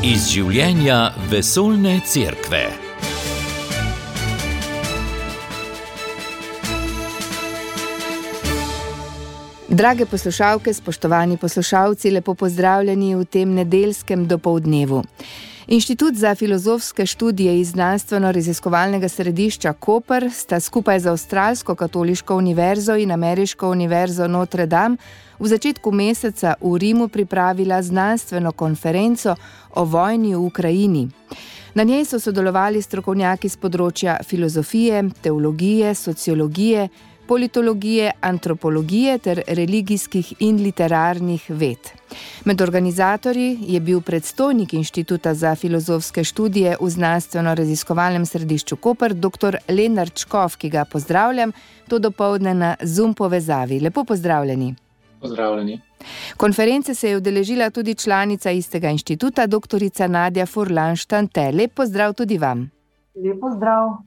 iz življenja vesoljne cerkve. Drage poslušalke, spoštovani poslušalci, lepo pozdravljeni v tem nedeljskem dopolednevu. Inštitut za filozofske študije iz znanstveno-raziskovalnega središča Koper sta skupaj z Avstralsko katoliško univerzo in Ameriško univerzo Notre Dame v začetku meseca v Rimu pripravila znanstveno konferenco o vojni v Ukrajini. Na njej so sodelovali strokovnjaki z področja filozofije, teologije, sociologije, politologije, antropologije ter religijskih in literarnih ved. Med organizatorji je bil predstojnik Inštituta za filozofske študije v znanstveno-raziskovalnem središču Koper, dr. Lenard Čkov, ki ga pozdravljam, to dopoledne na Zoom povezavi. Lepo pozdravljeni. Pozdravljeni. Konference se je udeležila tudi članica istega inštituta, dr. Nadja Furlan-Štante. Lep pozdrav tudi vam. Lep pozdrav.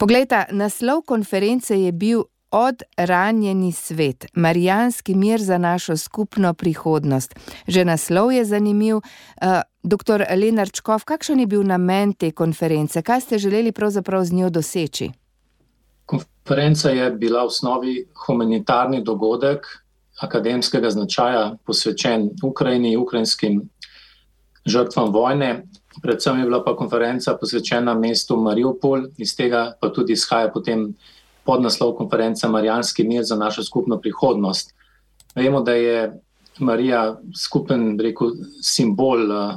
Poglejte, naslov konference je bil Odranjeni svet, Marijanski mir za našo skupno prihodnost. Že naslov je zanimiv. Uh, Doktor Lenarčkov, kakšen je bil namen te konference? Kaj ste želeli pravzaprav z njo doseči? Konferenca je bila v osnovi humanitarni dogodek akademskega značaja, posvečen Ukrajini, ukrajinskim žrtvam vojne. Predvsem je bila pa konferenca posvečena mestu Mariupol, iz tega pa tudi izhaja potem podnaslov konference Marijanski mir za našo skupno prihodnost. Vemo, da je Marija skupen rekel, simbol uh,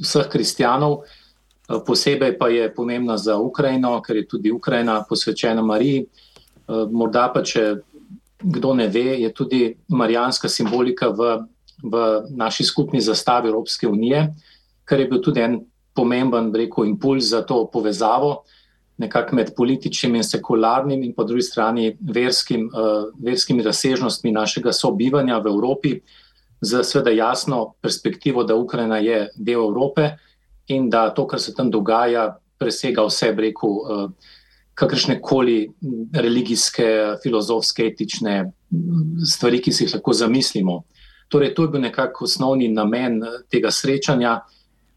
vseh kristijanov, uh, posebej pa je pomembna za Ukrajino, ker je tudi Ukrajina posvečena Mariji. Uh, morda pa, če kdo ne ve, je tudi marijanska simbolika v, v naši skupni zastavi Evropske unije, kar je bil tudi en pomemben rekel, impuls za to povezavo nekako med političnim in sekularnim, in po drugi strani verskim, uh, verskimi razsežnostmi našega sobivanja v Evropi, z seveda jasno perspektivo, da Ukrajina je del Evrope in da to, kar se tam dogaja, presega vse, rekel, uh, kakršne koli religijske, filozofske, etične stvari, ki si jih lahko zamislimo. Torej, to je bil nekako osnovni namen tega srečanja.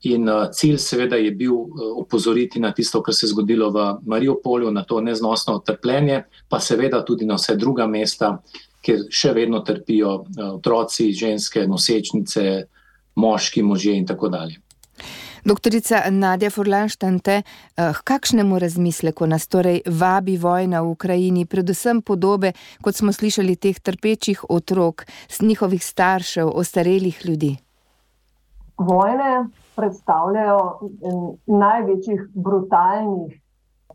In uh, cilj, seveda, je bil uh, opozoriti na tisto, kar se je zgodilo v Mariupolju, na to neznosno trpljenje, pa seveda tudi na vse druga mesta, kjer še vedno trpijo uh, otroci, ženske, nosečnice, moški, možje in tako dalje. Doktorica Nadja Furlanštante, k kakšnemu razmisleku nas torej vabi vojna v Ukrajini, predvsem podobe, kot smo slišali, teh trpečih otrok, njihovih staršev, ostarelih ljudi? Vojne predstavljajo največjih brutalnih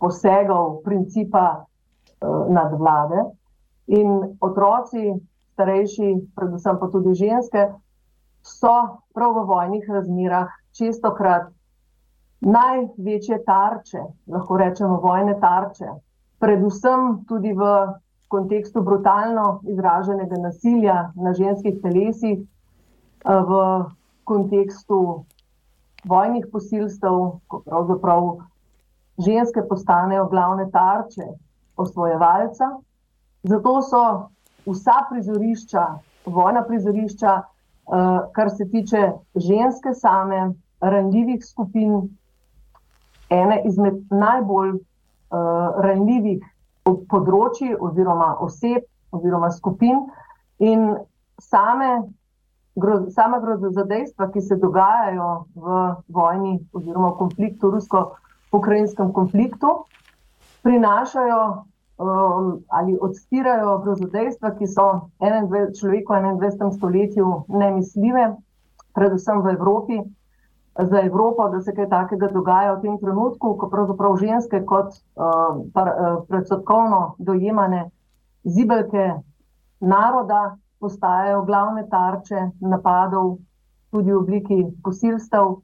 posegov principa uh, nadvlade. In otroci, starejši, predvsem pa tudi ženske, so prav v vojnih razmerah čestokrat največje tarče, lahko rečemo vojne tarče, predvsem tudi v kontekstu brutalno izraženega nasilja na ženskih telesih, v kontekstu vojnih posilstev, ko pravzaprav ženske postanejo glavne tarče osvojevalca. Zato so vsa prizorišča, vojna prizorišča, eh, kar se tiče ženske same, ranljivih skupin, ene izmed najbolj eh, ranljivih področji oziroma oseb oziroma skupin in same sama grozodejstva, ki se dogajajo v vojni oziroma v konfliktu, rusko-ukrajinskem konfliktu, prinašajo um, ali odstirajo grozodejstva, ki so človeku v 21. stoletju nemisljive, predvsem v Evropi. Za Evropo, da se kaj takega dogaja v tem trenutku, ko pravzaprav ženske kot uh, uh predsodkovno dojemane zibelke naroda postajajo glavne tarče napadov, tudi v obliki posilstev,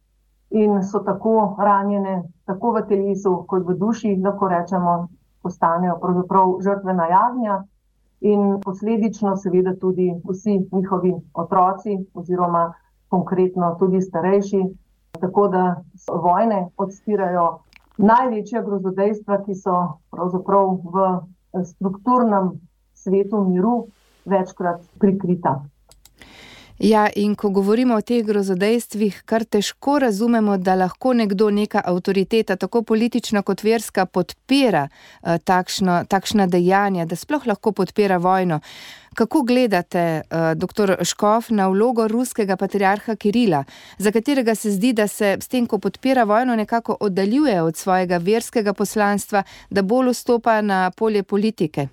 in so tako ranjene, tako v telesu, kot v duši, lahko rečemo, postanejo pravzaprav žrtvena jagnja. In posledično, seveda, tudi vsi njihovi otroci, oziroma konkretno tudi starejši, tako da vojne odstirajo največja grozodejstva, ki so pravzaprav v strukturnem svetu miru večkrat prikrita. Ja, in ko govorimo o teh grozodejstvih, kar težko razumemo, da lahko nekdo, neka avtoriteta, tako politična kot verska, podpira uh, takšno, takšna dejanja, da sploh lahko podpira vojno. Kako gledate, uh, dr. Škov, na vlogo ruskega patriarha Kirila, za katerega se zdi, da se s tem, ko podpira vojno, nekako oddaljuje od svojega verskega poslanstva, da bolj vstopa na polje politike?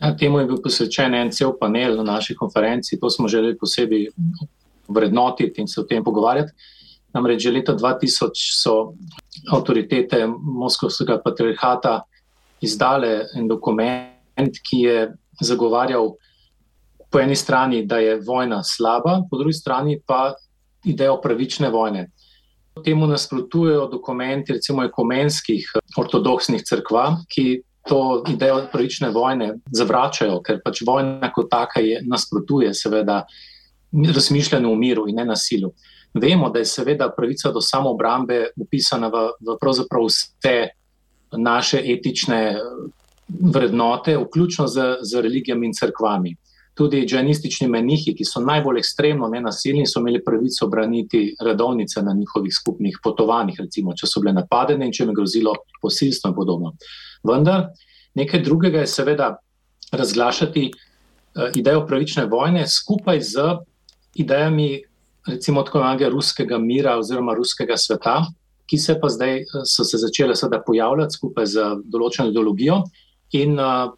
Ja, temu je bil posvečen en cel panel na naši konferenci, to smo želeli posebej vrednotiti in se o tem pogovarjati. Namreč že leta 2000 so avtoritete Moskovskega patriarhata izdale en dokument, ki je zagovarjal po eni strani, da je vojna slaba, po drugi strani pa idejo pravične vojne. Temu nasprotujejo dokumenti, recimo, ekumenskih ortodoksnih crkva, ki to idejo pravične vojne zavračajo, ker pač vojna kot taka je nasprotuje, seveda, razmišljanju o miru in ne nasilu. Vemo, da je seveda pravica do samoobrambe upisana v, v pravzaprav vse naše etične vrednote, vključno z, z religijami in crkvami. Tudi džanistični menihi, ki so najbolj ekstremno nenasilni, so imeli pravico braniti redovnice na njihovih skupnih potovanjih, recimo, če so bile napadene in če jim je grozilo posilstvo in podobno. Vendar nekaj drugega je seveda razglašati uh, idejo pravične vojne skupaj z idejami, recimo, tako imenovanega ruskega mira oziroma ruskega sveta, ki se pa zdaj eh, so se začele pojavljati skupaj z določeno ideologijo. In uh,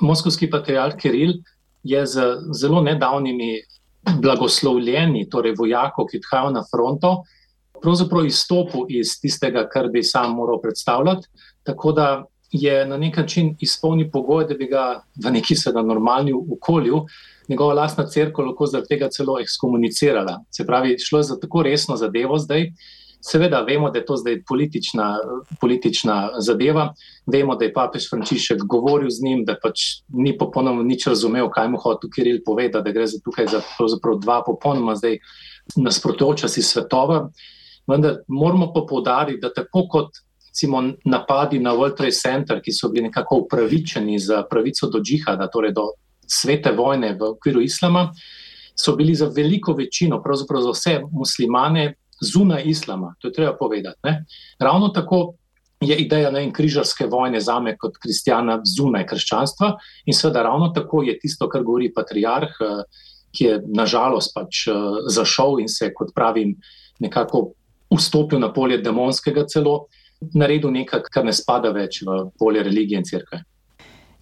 moskovski patriarh Kiril je z zelo nedavnimi blagoslovljeni, torej vojakov, ki odhajajo na fronto, pravzaprav izstopil iz tistega, kar bi sam moral predstavljati. Tako da je na nek način izpolnil pogoj, da bi ga v neki seveda normalni okolju njegova lastna crkva lahko zaradi tega celo ekskomunicirala. Se pravi, šlo je za tako resno zadevo zdaj. Seveda vemo, da je to zdaj politična, politična zadeva. Vemo, da je papež Frančišek govoril z njim, da pač ni popolnoma nič razumel, kaj mu hoče Kiril povedati, da gre za tukaj za dva popolnoma nasprotujoča si svetova. Vendar moramo pa povdariti, da tako kot recimo, napadi na World Trade Center, ki so bili nekako upravičeni za pravico do džihada, torej do svete vojne v okviru islama, so bili za veliko večino, pravzaprav za vse muslimane, zunaj islama. To je treba povedati. Ne? Ravno tako je ideja ne, križarske vojne za me kot kristjana zunaj krščanstva in seveda ravno tako je tisto, kar govori patriarh, eh, ki je nažalost pač eh, zašel in se, kot pravim, nekako vstopil na polje demonskega celo naredil nekaj, kar ne spada več v polje religije in crkve.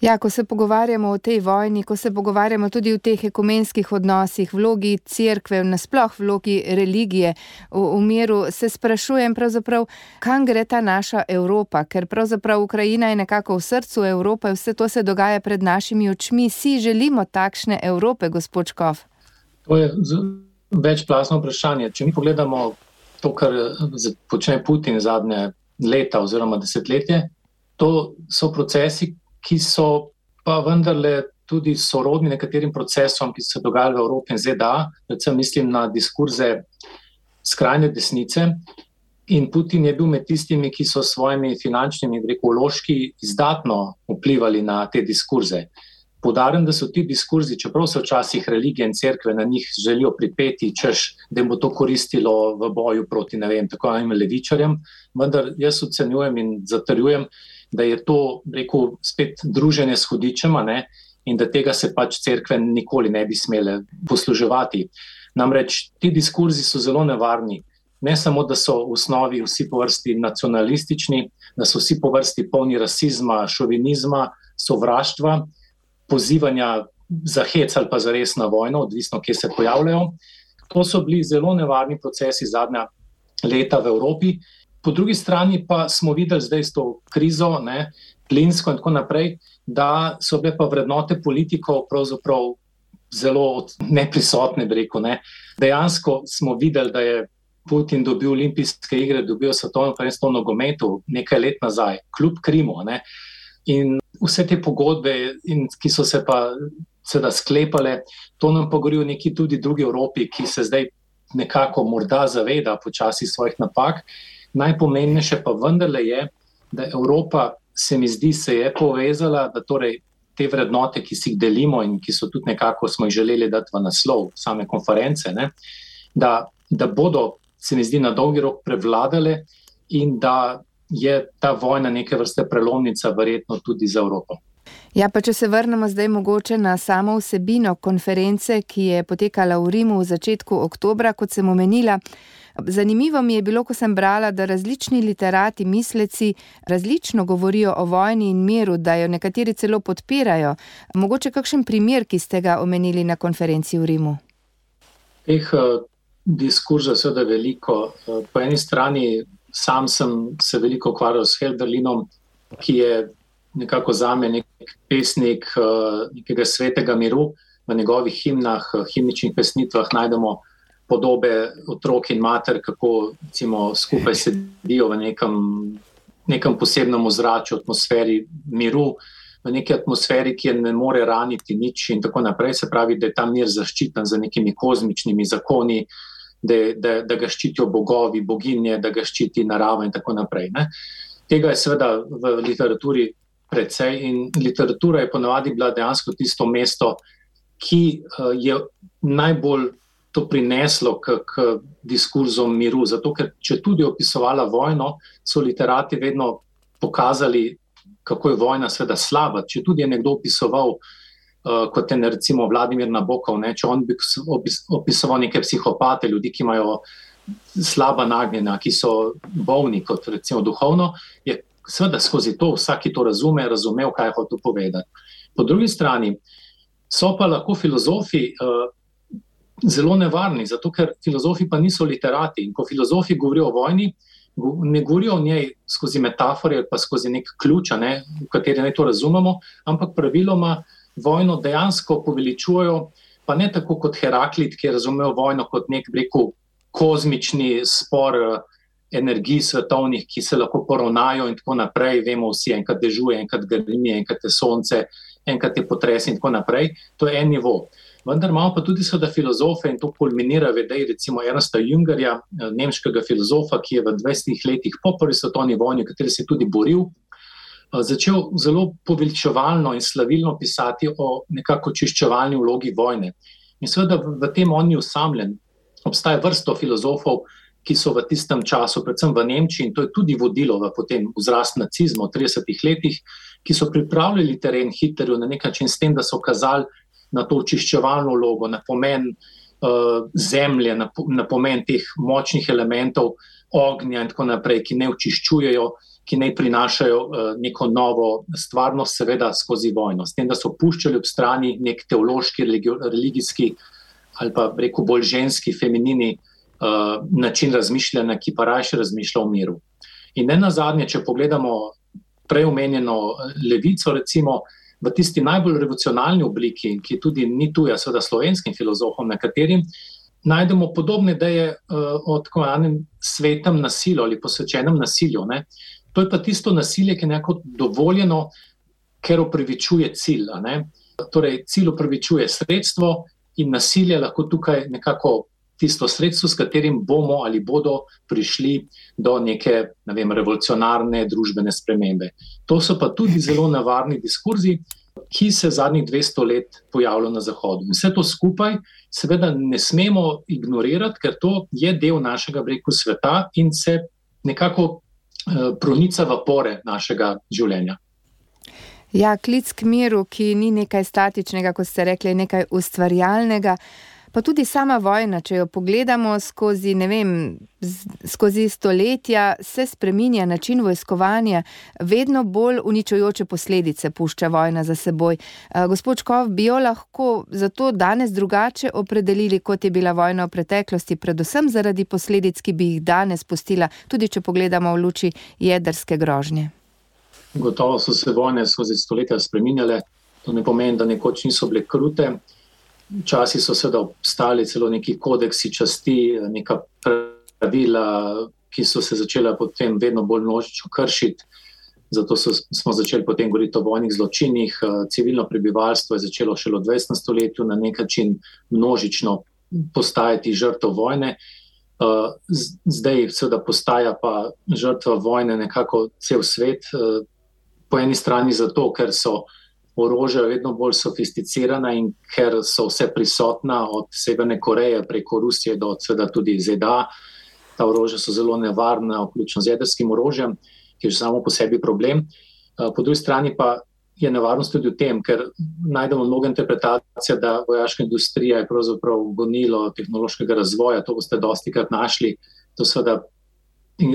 Ja, ko se pogovarjamo o tej vojni, ko se pogovarjamo tudi o teh ekumenskih odnosih, vlogi crkve, nasploh vlogi religije v, v miru, se sprašujem, kam gre ta naša Evropa, ker pravzaprav Ukrajina je nekako v srcu Evrope, vse to se dogaja pred našimi očmi. Si želimo takšne Evrope, gospod Škov? To je večplastno vprašanje. Če mi pogledamo to, kar počne Putin zadnje leta oziroma desetletje. To so procesi, ki so pa vendarle tudi sorodni nekaterim procesom, ki so se dogajali v Evropi in ZDA, predvsem mislim na diskurze skrajne desnice. In Putin je bil med tistimi, ki so s svojimi finančnimi in ekološki izdatno vplivali na te diskurze. Podarjam, da so ti diskurzi, čeprav se včasih religije in cerkve na njih želijo pripeti, češ, da jim bo to koristilo v boju proti ne vem, tako imenovanim levičarjem, vendar jaz ocenjujem in zatrjujem, da je to, rekel, spet druženje s hudičema ne, in da tega se pač cerkve nikoli ne bi smele posluževati. Namreč ti diskurzi so zelo nevarni. Ne samo, da so v osnovi vsi po vrsti nacionalistični, da so vsi po vrsti polni rasizma, šovinizma, sovraštva pozivanja za hec ali pa za res na vojno, odvisno, kje se pojavljajo. To so bili zelo nevarni procesi zadnja leta v Evropi. Po drugi strani pa smo videli zdaj s to krizo, ne, plinsko in tako naprej, da so bile pa vrednote politikov pravzaprav zelo neprisotne. Rekel, ne. Dejansko smo videli, da je Putin dobil olimpijske igre, dobil svetovno prvenstvo v nogometu nekaj let nazaj, kljub Krimu. Ne. In vse te pogodbe, in, ki so se pa seveda sklepale, to nam pa govori o neki tudi drugi Evropi, ki se zdaj nekako morda zaveda počasi svojih napak. Najpomembnejše pa vendarle je, da Evropa se mi zdi, se je povezala, da torej te vrednote, ki si jih delimo in ki so tudi nekako smo jih želeli dati v naslov same konference, ne, da, da bodo, se mi zdi, na dolgi rok prevladale in da je ta vojna neke vrste prelomnica, verjetno tudi za Evropo. Ja, pa če se vrnemo zdaj mogoče na samo vsebino konference, ki je potekala v Rimu v začetku oktobra, kot sem omenila. Zanimivo mi je bilo, ko sem brala, da različni literati, misleci različno govorijo o vojni in miru, da jo nekateri celo podpirajo. Mogoče kakšen primer, ki ste ga omenili na konferenci v Rimu? Teh uh, diskurzov je seveda veliko. Uh, po eni strani sam sem se veliko ukvarjal s Helderlinom, ki je nekako za me nek pesnik uh, nekega svetega miru. V njegovih himnah, himničnih pesnitvah najdemo podobe otrok in mater, kako recimo, skupaj sedijo v nekem, nekem posebnem ozračju, atmosferi miru, v neki atmosferi, ki je ne more raniti nič, in tako naprej. Se pravi, da je ta mir zaščiten za nekimi kozmičnimi zakoni, da, da, da ga ščitijo bogovi, boginje, da ga ščiti narava in tako naprej. Ne? Tega je seveda v literaturi precej, in literatura je ponavadi bila dejansko tisto mesto, ki uh, je najbolj to prineslo k, k diskurzom miru. Zato, ker če tudi opisovala vojno, so literati vedno pokazali, kako je vojna sveda slaba. Če tudi je nekdo opisoval, uh, kot je recimo Vladimir Nabokov, ne, če on bi opis, opisoval neke psihopate, ljudi, ki imajo slaba nagnjenja, ki so bolni, kot recimo duhovno, je seveda skozi to vsak, ki to razume, razumel, kaj je hotel povedati. Po drugi strani so pa lahko filozofi. Uh, zelo nevarni, zato ker filozofi pa niso literati. In ko filozofi govorijo o vojni, ne govorijo o njej skozi metafore ali pa skozi nek ključ, ne, v kateri naj to razumemo, ampak praviloma vojno dejansko poveličujejo, pa ne tako kot Heraklit, ki je razumel vojno kot nek rekel, kozmični spor. Energij svetovnih, ki se lahko poravnajo, in tako naprej, vemo, vsi, enkrat dežuje, enkrat grmi, enkrat je sonce, enkrat je potres, in tako naprej. To je en nivo. Vendar imamo pa tudi seveda filozofe in to kulminira v ideji recimo Ernsta Jungerja, eh, nemškega filozofa, ki je v 20 letih po prvi svetovni vojni, kateri se je tudi boril, eh, začel zelo poveličevalno in slavilno pisati o nekako čiščevalni vlogi vojne. In seveda v tem on ni usamljen. Obstaja vrsto filozofov, ki so v tistem času, predvsem v Nemčiji, in to je tudi vodilo v potem vzrast nacizma v 30 letih, ki so pripravljali teren Hitlerju na nek način s tem, da so kazali, na to očiščevalno vlogo, na pomen uh, zemlje, na, na pomen teh močnih elementov ognja in tako naprej, ki ne očiščujejo, ki ne prinašajo uh, neko novo stvarnost, seveda skozi vojno. S tem, da so puščali ob strani nek teološki, religijski ali pa reko bolj ženski, feminini uh, način razmišljanja, ki pa raje razmišlja o miru. In ne na zadnje, če pogledamo prej omenjeno levico, recimo, uh, v tisti najbolj revolucionalni obliki, ki tudi ni tuja, seveda slovenskim filozofom, nekaterim, najdemo podobne ideje uh, o tako imenovanem svetem nasilju ali posvečenem nasilju. Ne. To je pa tisto nasilje, ki je nekako dovoljeno, ker upravičuje cilj. Torej, cilj upravičuje sredstvo in nasilje lahko tukaj nekako tisto sredstvo, s katerim bomo ali bodo prišli do neke ne vem, revolucionarne družbene spremembe. To so pa tudi zelo nevarni diskurzi, ki se zadnjih 200 let pojavljajo na Zahodu. In vse to skupaj, seveda, ne smemo ignorirati, ker to je del našega breku sveta in se nekako uh, pronica v pore našega življenja. Ja, klic k miru, ki ni nekaj statičnega, kot ste rekli, nekaj ustvarjalnega. Pa tudi sama vojna, če jo pogledamo skozi, vem, skozi stoletja, se spremenja način vojskovanja, vedno bolj uničujoče posledice pušča vojna za seboj. Uh, gospod Škov, bi jo lahko zato danes drugače opredelili, kot je bila vojna v preteklosti, predvsem zaradi posledic, ki bi jih danes pustila, tudi če pogledamo v luči jedrske grožnje. Gotovo so se vojne skozi stoletja spremenjale, to ne pomeni, da nekoč niso bile krute. Včasih so seveda obstali celo neki kodeksi časti, neka pravila, ki so se začela potem vedno bolj množično kršiti. Zato so, smo začeli potem govoriti o vojnih zločinih. Civilno prebivalstvo je začelo šele v 20. stoletju na nek način množično postajati žrtev vojne. Zdaj, seveda, postaja pa žrtva vojne nekako cel svet. Po eni strani zato, ker so orožja vedno bolj sofisticirana in ker so vse prisotna od Severne Koreje preko Rusije do seveda tudi ZDA. Ta orožja so zelo nevarna, vključno z jedrskim orožjem, ki je že samo po sebi problem. Po drugi strani pa je nevarnost tudi v tem, ker najdemo mnogo interpretacije, da vojaška industrija je pravzaprav gonilo tehnološkega razvoja. To boste dosti krat našli. To seveda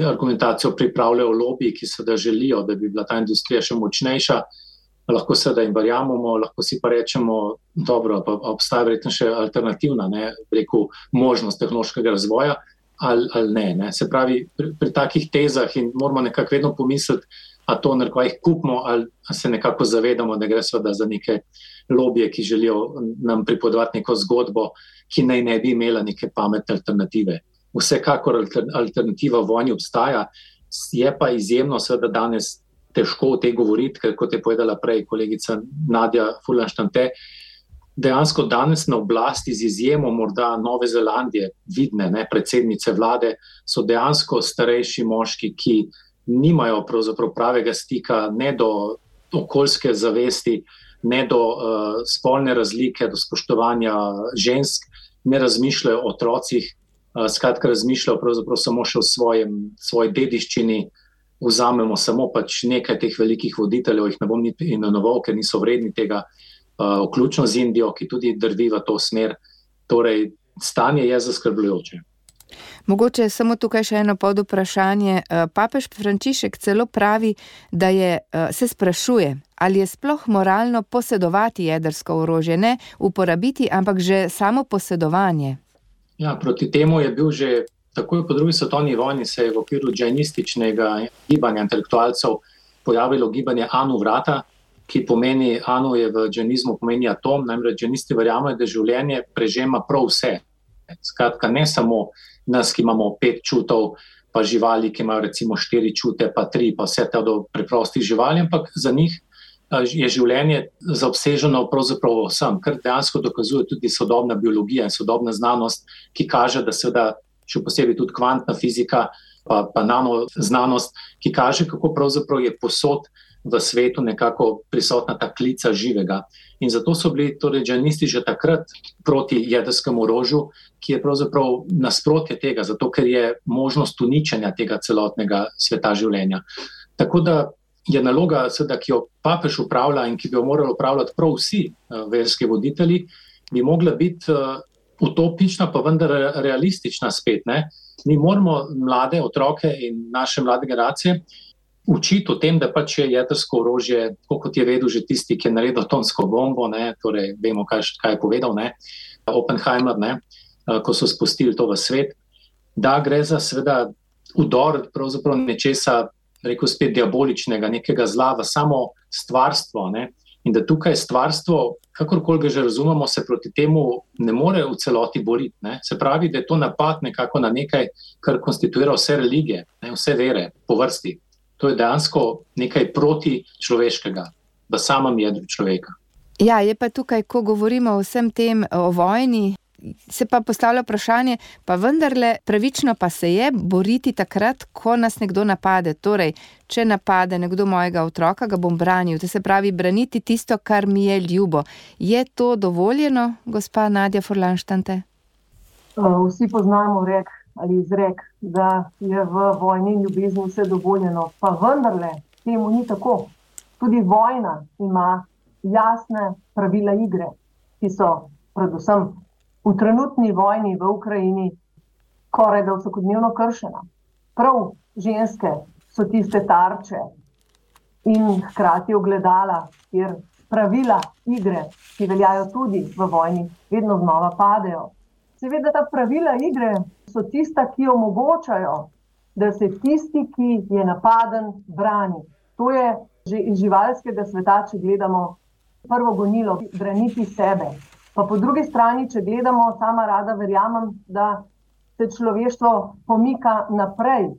argumentacijo pripravljajo lobiji, ki seveda želijo, da bi bila ta industrija še močnejša. Lahko se da jim verjamemo, lahko si pa rečemo, da obstaja verjetno še alternativna ne, rekel, možnost tehnološkega razvoja, ali, ali ne, ne. Se pravi, pri, pri takih tezah moramo nekako vedno pomisliti, a to nekako jih kupimo, ali se nekako zavedamo, da gre za neke lobije, ki želijo nam pripovedovati neko zgodbo, ki naj ne bi imela neke pametne alternative. Vsekakor alternativa vojni obstaja, je pa izjemno, seveda danes težko o tej govoriti, ker kot je povedala prej kolegica Nadja Fulanštante, dejansko danes na oblasti z izjemo morda Nove Zelandije, vidne ne, predsednice vlade, so dejansko starejši moški, ki nimajo pravega stika ne do okoljske zavesti, ne do uh, spolne razlike, do spoštovanja žensk, ne razmišljajo o otrocih, uh, skratka, razmišljajo samo še o svojem, svoji dediščini. Vzamemo samo pač nekaj teh velikih voditeljev, jih ne bom niti imenoval, ker niso vredni tega, uh, vključno z Indijo, ki tudi drvi v to smer. Torej, stanje je zaskrbljujoče. Mogoče samo tukaj še eno pod vprašanje. Eh, papež Frančišek celo pravi, da je, eh, se sprašuje, ali je sploh moralno posedovati jedrsko orožje, ne uporabiti, ampak že samo posedovanje. Ja, proti temu je bil že takoj po drugi svetovni vojni, se je v okviru džajnističnega gibanja intelektualcev pojavilo gibanje Anu Vrata, ki pomeni, Anu je v džajnizmu pomeni atom, namreč džajnisti verjamejo, da življenje prežema prav vse. Skratka, ne samo nas, ki imamo pet čutov, pa živali, ki imajo recimo štiri čute, pa tri, pa vse te do preprostih živali, ampak za njih je življenje zaobseženo pravzaprav vsem, kar dejansko dokazuje tudi sodobna biologija in sodobna znanost, ki kaže, da se da še posebej tudi kvantna fizika, pa, pa nanoznanost, ki kaže, kako pravzaprav je posod v svetu nekako prisotna ta klica živega. In zato so bili torej džanisti že takrat proti jedrskemu orožju, ki je pravzaprav nasprotje tega, zato ker je možnost uničenja tega celotnega sveta življenja. Tako da je naloga, seveda, ki jo papež upravlja in ki bi jo morali upravljati prav vsi uh, verski voditelji, bi mogla biti uh, utopična, pa vendar realistična spet. Ne? Mi moramo mlade otroke in naše mlade generacije učiti o tem, da pač je jedrsko orožje, kot je vedel že tisti, ki je naredil tonsko bombo, ne, torej vemo, kaj, kaj je povedal ne, Oppenheimer, ne, ko so spustili to v svet, da gre za seveda udor pravzaprav nečesa, rekel spet diaboličnega, nekega zla v samo stvarstvo. Ne, in da tukaj stvarstvo, kakorkoli ga že razumemo, se proti temu ne more v celoti boriti. Ne. Se pravi, da je to napad nekako na nekaj, kar konstituira vse religije, ne, vse vere po vrsti to je dejansko nekaj proti človeškega, v samem jedru človeka. Ja, je pa tukaj, ko govorimo o vsem tem, o vojni, se pa postavlja vprašanje, pa vendarle pravično pa se je boriti takrat, ko nas nekdo napade. Torej, če napade nekdo mojega otroka, ga bom branil. To se pravi, braniti tisto, kar mi je ljubo. Je to dovoljeno, gospa Nadja Forlanštante? Vsi poznamo rek, ali izrek, da je v vojni in ljubezni vse dovoljeno. Pa vendarle, temu ni tako. Tudi vojna ima jasne pravila igre, ki so predvsem v trenutni vojni v Ukrajini skoraj da vsakodnevno kršena. Prav ženske so tiste tarče in hkrati ogledala, kjer pravila igre, ki veljajo tudi v vojni, vedno znova padejo. Seveda, ta pravila igre so tista, ki omogočajo, da se tisti, ki je napaden, brani. To je že iz živalskega sveta, če gledamo prvo gonilo, braniti sebe. Pa po drugi strani, če gledamo, sama rada verjamem, da se človeštvo pomika naprej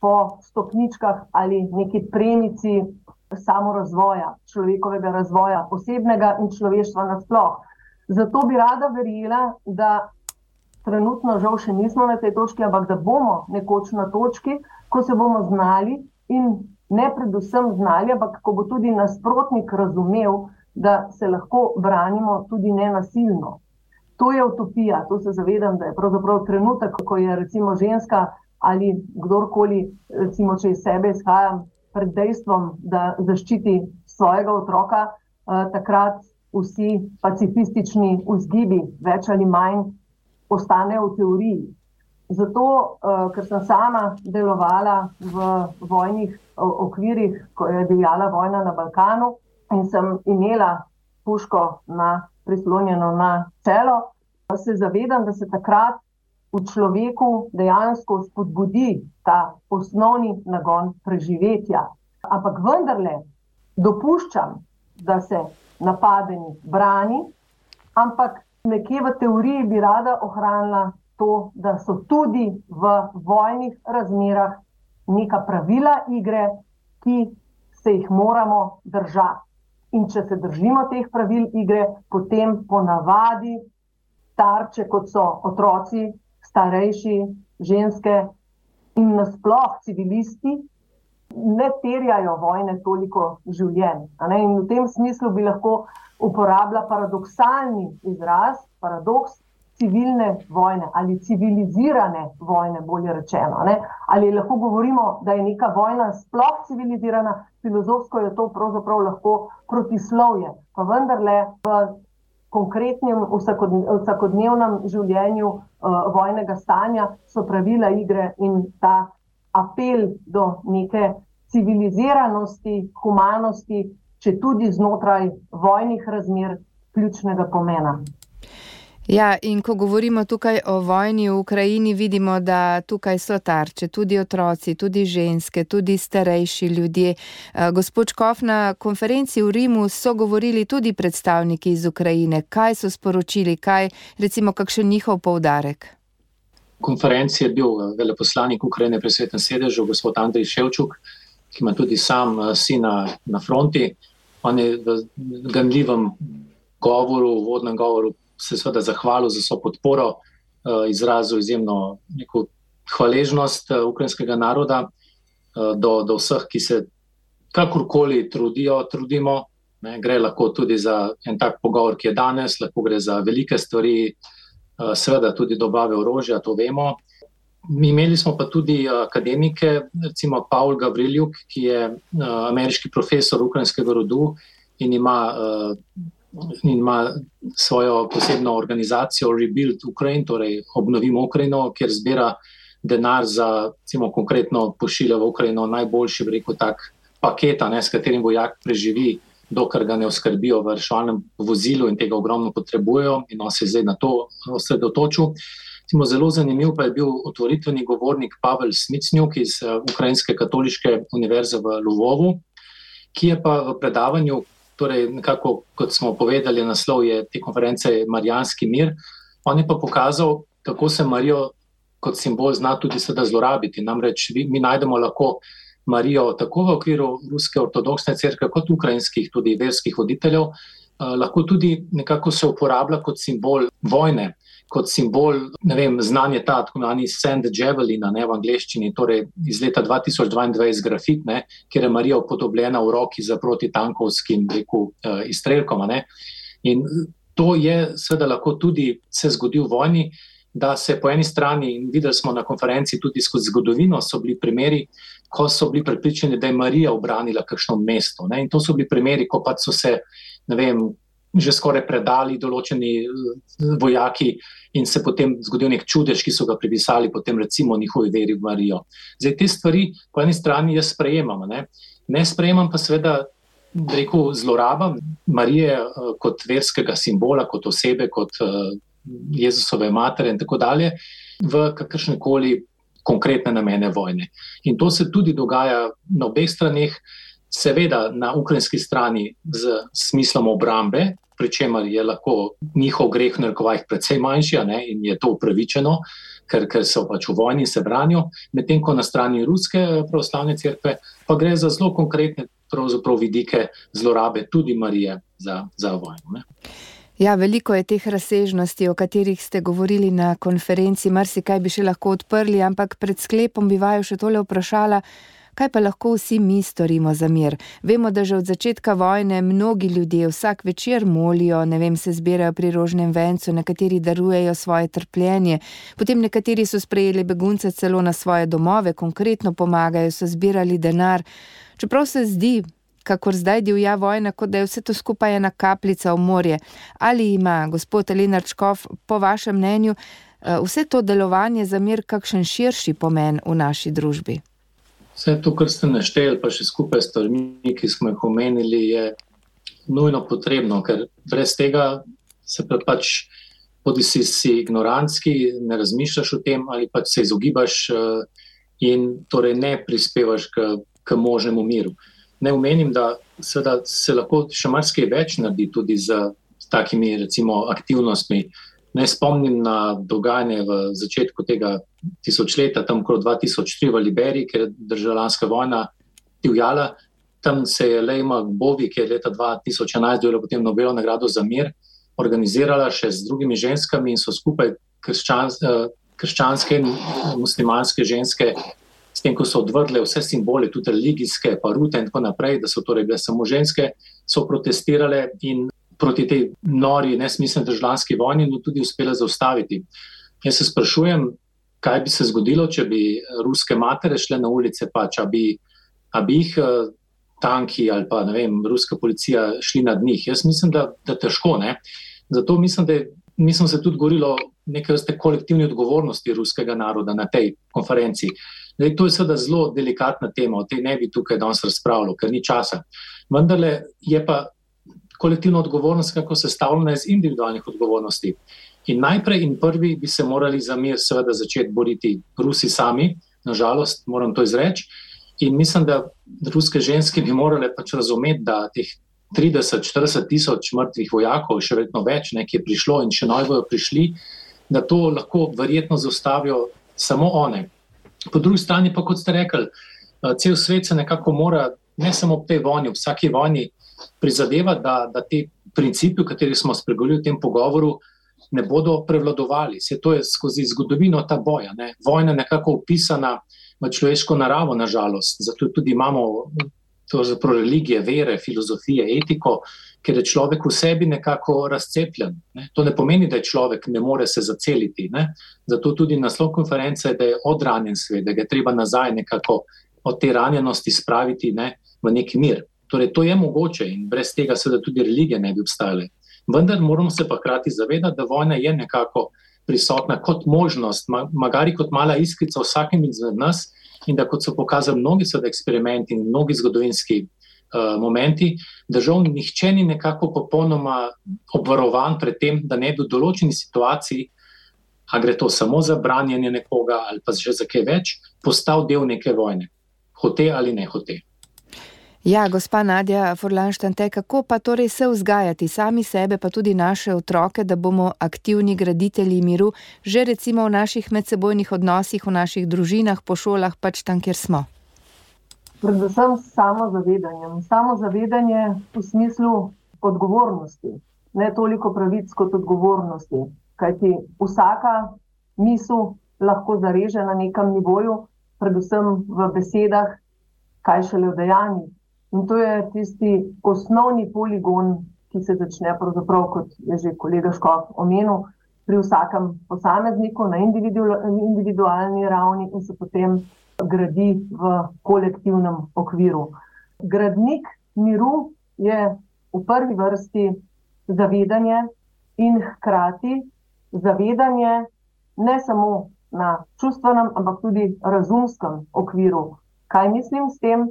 po stopničkah ali neki premici samorazvoja, človekovega razvoja, osebnega in človeštva nasploh. Zato bi rada verjela, da trenutno žal še nismo na tej točki, ampak da bomo nekoč na točki, ko se bomo znali in ne predvsem znali, ampak ko bo tudi nasprotnik razumel, da se lahko branimo tudi nenasilno. To je utopija, to se zavedam, da je pravzaprav trenutek, ko je recimo ženska ali kdorkoli, recimo, če iz sebe izhajam pred dejstvom, da zaščiti svojega otroka, eh, takrat vsi pacifistični vzgibi, več ali manj, ostanejo v teoriji. Zato, eh, ker sem sama delovala v vojnih okvirih, ko je divjala vojna na Balkanu in sem imela puško na, prislonjeno na celo, se zavedam, da se takrat v človeku dejansko spodbudi ta osnovni nagon preživetja. Ampak vendarle dopuščam, da se napadeni brani, ampak nekje v teoriji bi rada ohranila to, da so tudi v vojnih razmerah neka pravila igre, ki se jih moramo držati. In če se držimo teh pravil igre, potem ponavadi tarče, kot so otroci, starejši, ženske in nasploh civilisti, ne terjajo vojne toliko življenj. In v tem smislu bi lahko uporabila paradoksalni izraz, paradoks civilne vojne ali civilizirane vojne, bolje rečeno. Ne? Ali lahko govorimo, da je neka vojna sploh civilizirana, filozofsko je to pravzaprav lahko protislovje. Pa vendarle v konkretnem vsakodnevnem življenju uh, vojnega stanja so pravila igre in ta apel do neke civiliziranosti, humanosti, če tudi znotraj vojnih razmer, ključnega pomena. Ja, in ko govorimo tukaj o vojni v Ukrajini, vidimo, da tukaj so tarče, tudi otroci, tudi ženske, tudi starejši ljudje. Eh, gospod Škof, na konferenci v Rimu so govorili tudi predstavniki iz Ukrajine. Kaj so sporočili, kaj recimo kakšen njihov poudarek? Konferenci je bil eh, veleposlanik Ukrajine pri svetem sedežu, gospod Andrej Ševčuk, ki ima tudi sam eh, sina na fronti. On je v ganljivem govoru, v vodnem govoru se seveda zahvalil za svojo podporo, uh, izrazil izjemno hvaležnost uh, ukrajinskega naroda uh, do, do vseh, ki se kakorkoli trudijo, trudimo. Ne, gre lahko tudi za en tak pogovor, ki je danes, lahko gre za velike stvari, seveda tudi dobave orožja, to vemo. Imeli smo pa tudi akademike, recimo Paul Gavriljuk, ki je ameriški profesor ukrajinskega rodu in ima in ima svojo posebno organizacijo Rebuild Ukraine, torej obnovimo Ukrajino, kjer zbira denar za, recimo, konkretno pošilja v Ukrajino najboljši, rekel tak, paketa, ne, s katerim vojak preživi, dokler ga ne oskrbijo v reševalnem vozilu in tega ogromno potrebujejo in on se je zdaj na to osredotočil. Timo, zelo zanimiv pa je bil otvoritveni govornik Pavel Smitsnjuk iz uh, Ukrajinske katoliške univerze v Lvovu, ki je pa v predavanju, torej, nekako, kot smo povedali, naslov je te konference Marijanski mir. On je pa pokazal, kako se Marijo kot simbol zna tudi sedaj zlorabiti. Namreč mi najdemo lahko Marijo tako v okviru ruske ortodoksne crkve, kot ukrajinskih tudi verskih voditeljev, eh, lahko tudi nekako se uporablja kot simbol vojne kot simbol, ne vem, znanje ta, tako imenovani Sand Javelin, ne v angleščini, torej iz leta 2022 grafit, ne, kjer je Marija upodobljena v roki za protitankovskim reku, uh, izstrelkom. Ne. In to je seveda lahko tudi se zgodi v vojni, da se po eni strani, in videli smo na konferenci tudi skozi zgodovino, so bili primeri, ko so bili prepričani, da je Marija obranila kakšno mesto. Ne. In to so bili primeri, ko pa so se, ne vem, že skoraj predali določeni eh, vojaki in se potem zgodil nek čudež, ki so ga pripisali potem recimo njihovi veri v Marijo. Zdaj te stvari po eni strani jaz sprejemam, ne, ne sprejemam pa seveda rekel zloraba Marije uh, kot verskega simbola, kot osebe, kot uh, Jezusove matere in tako dalje v kakršne koli konkretne namene vojne. In to se tudi dogaja na obeh straneh, seveda na ukrajinski strani z smislom obrambe, pri čemer je lahko njihov greh v narekovajih precej manjši ne, in je to upravičeno, ker, ker so pač v vojni in se branijo, medtem ko na strani ruske pravoslavne crkve pa gre za zelo konkretne vidike zlorabe tudi Marije za, za vojno. Ne. Ja, veliko je teh razsežnosti, o katerih ste govorili na konferenci, marsikaj bi še lahko odprli, ampak pred sklepom bi vaju še tole vprašala. Kaj pa lahko vsi mi storimo za mir? Vemo, da že od začetka vojne mnogi ljudje vsak večer molijo, ne vem, se zbirajo pri rožnem vencu, nekateri darujejo svoje trpljenje, potem nekateri so sprejeli begunce celo na svoje domove, konkretno pomagajo, so zbirali denar. Čeprav se zdi, kakor zdaj divja vojna, kot da je vse to skupaj ena kapljica v morje. Ali ima gospod Lenarčkov, po vašem mnenju, eh, vse to delovanje za mir kakšen širši pomen v naši družbi? Vse to, kar ste našteli, pa še skupaj s stvarmi, ki smo jih omenili, je nujno potrebno, ker brez tega se pač. Podi si, si ignorantski, ne razmišljaš o tem, ali pa se izogibaš, uh, in torej ne prispevaš k, k možnemu miru. Uh, ne omenim, da se lahko še marsikaj več naredi tudi z takimi recimo, aktivnostmi. Ne spomnim na dogajanje v začetku tega tisočletja, tam okrog 2003 v Liberiji, ker je državljanska vojna divjala. Tam se je Lejma Bovi, ki je leta 2011 dobila potem Nobelovo nagrado za mir, organizirala še z drugimi ženskami in so skupaj krščans, eh, krščanske in muslimanske ženske s tem, ko so odvrle vse simbole, tudi religijske, pa rute in tako naprej, da so torej bile samo ženske, so protestirale in proti tej nori, nesmiselni državljanski vojni, tudi uspele zaustaviti. Jaz se sprašujem, kaj bi se zgodilo, če bi ruske matere šle na ulice, pa če bi, bi jih eh, tanki ali pa ne vem, ruska policija šli nad njih. Jaz mislim, da, da težko. Ne? Zato mislim, da mislim, se tudi govorilo o neke vrste kolektivni odgovornosti ruskega naroda na tej konferenciji. Zdaj, to je seveda zelo delikatna tema, o tej ne bi tukaj danes razpravljal, ker ni časa. Vendar je pa kolektivna odgovornost kako sestavljena iz individualnih odgovornosti. In najprej in prvi bi se morali za mir seveda začeti boriti Rusi sami, nažalost, moram to izreči. In mislim, da ruske ženske bi morale pač razumeti, da teh 30-40 tisoč mrtvih vojakov, še vedno več, nekaj je prišlo in še noj bojo prišli, da to lahko verjetno zaustavijo samo one. Po drugi strani pa, kot ste rekli, eh, cel svet se nekako mora, ne samo v tej vojni, v vsaki vojni, prizadevati, da, da te principi, o katerih smo spregovorili v tem pogovoru, ne bodo prevladovali. Vse to je skozi zgodovino ta boja. Ne. Vojna je nekako upisana v človeško naravo, nažalost. Zato tudi imamo religije, vere, filozofije, etiko ker je človek v sebi nekako razcepljen. Ne. To ne pomeni, da je človek ne more se zaceliti. Ne. Zato tudi naslov konference je, da je odranjen svet, da ga je treba nazaj nekako od te ranjenosti spraviti ne, v neki mir. Torej, to je mogoče in brez tega seveda tudi religije ne bi obstajale. Vendar moramo se pa hkrati zavedati, da vojna je nekako prisotna kot možnost, magari kot mala iskrica vsakem izmed nas in da kot so pokazali mnogi eksperimenti in mnogi zgodovinski uh, momenti, žal nihče ni nekako popolnoma obvarovan pred tem, da ne bi v določeni situaciji, a gre to samo za branjenje nekoga ali pa že za kaj več, postal del neke vojne, hote ali ne hote. Ja, gospa Nadja Forlanštante, kako pa torej se vzgajati sami sebe, pa tudi naše otroke, da bomo aktivni graditelji miru, že recimo v naših medsebojnih odnosih, v naših družinah, po šolah, pač tam, kjer smo? predvsem s samozavedanjem. Samozavedanje v smislu odgovornosti, ne toliko pravic kot odgovornosti. Kajti vsaka misel lahko zareže na nekem nivoju, predvsem v besedah, kaj šele v dejanjih. In to je tisti osnovni poligon, ki se začne, kot je že kolega Škop omenil, pri vsakem posamezniku na individualni ravni in se potem gradi v kolektivnem okviru. Gradnik miru je v prvi vrsti zavedanje in hkrati zavedanje ne samo na čustvenem, ampak tudi razumskem okviru. Kaj mislim s tem?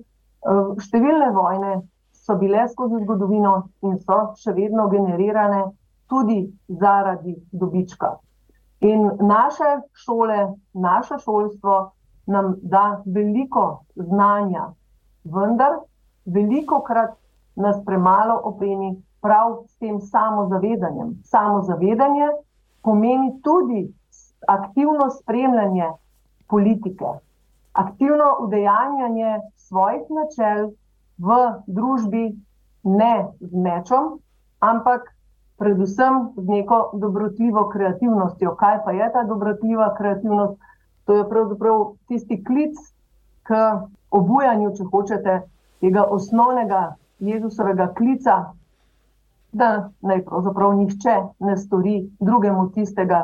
Številne vojne so bile skozi zgodovino in so še vedno generirane tudi zaradi dobička. In naše šole, naše šolstvo nam da veliko znanja, vendar veliko krat nas premalo opremi prav s tem samozavedanjem. Samozavedanje pomeni tudi aktivno spremljanje politike, aktivno udejanjanje svojih načel v družbi, ne z mečom, ampak predvsem z neko dobrotljivo kreativnostjo. Kaj pa je ta dobrotljiva kreativnost? To je pravzaprav tisti klic k obujanju, če hočete, tega osnovnega Jezusovega klica, da naj pravzaprav nihče ne stori drugemu tistega,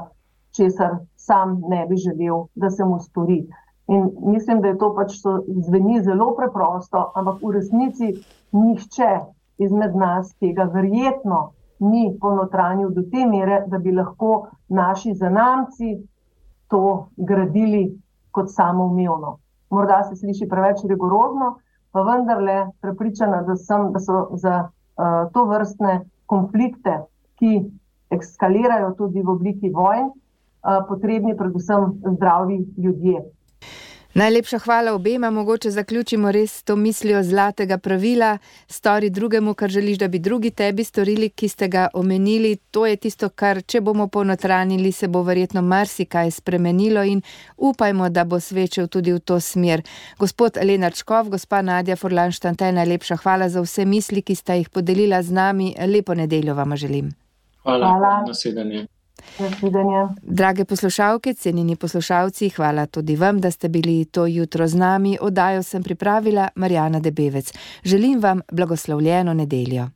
česar sam ne bi želel, da se mu stori. In mislim, da je to pač to zveni zelo preprosto, ampak v resnici nihče izmed nas tega verjetno ni ponotranil do te mere, da bi lahko naši zanamci to gradili kot samoumevno. Morda se sliši preveč rigorozno, pa vendarle prepričana, da, sem, da so za uh, to vrstne konflikte, ki eskalirajo tudi v obliki vojn, uh, potrebni predvsem zdravi ljudje. Najlepša hvala obema, mogoče zaključimo res to mislijo zlatega pravila: stori drugemu, kar želiš, da bi drugi tebi storili, ki ste ga omenili. To je tisto, kar, če bomo ponotranili, se bo verjetno marsikaj spremenilo in upajmo, da bo svečal tudi v to smer. Gospod Lenar Čkov, gospa Nadja Forlanštante, najlepša hvala za vse misli, ki ste jih podelila z nami. Lepo nedeljo vam želim. Hvala, hvala. naslednje. Drage poslušalke, cenjeni poslušalci, hvala tudi vam, da ste bili to jutro z nami. Odajo sem pripravila Marjana Debevec. Želim vam blagoslovljeno nedeljo.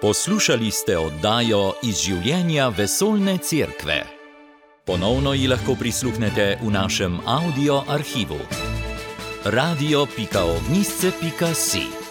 Poslušali ste oddajo iz življenja vesoljne cerkve. Ponovno ji lahko prisluhnete v našem audio arhivu. radio.ognisce.si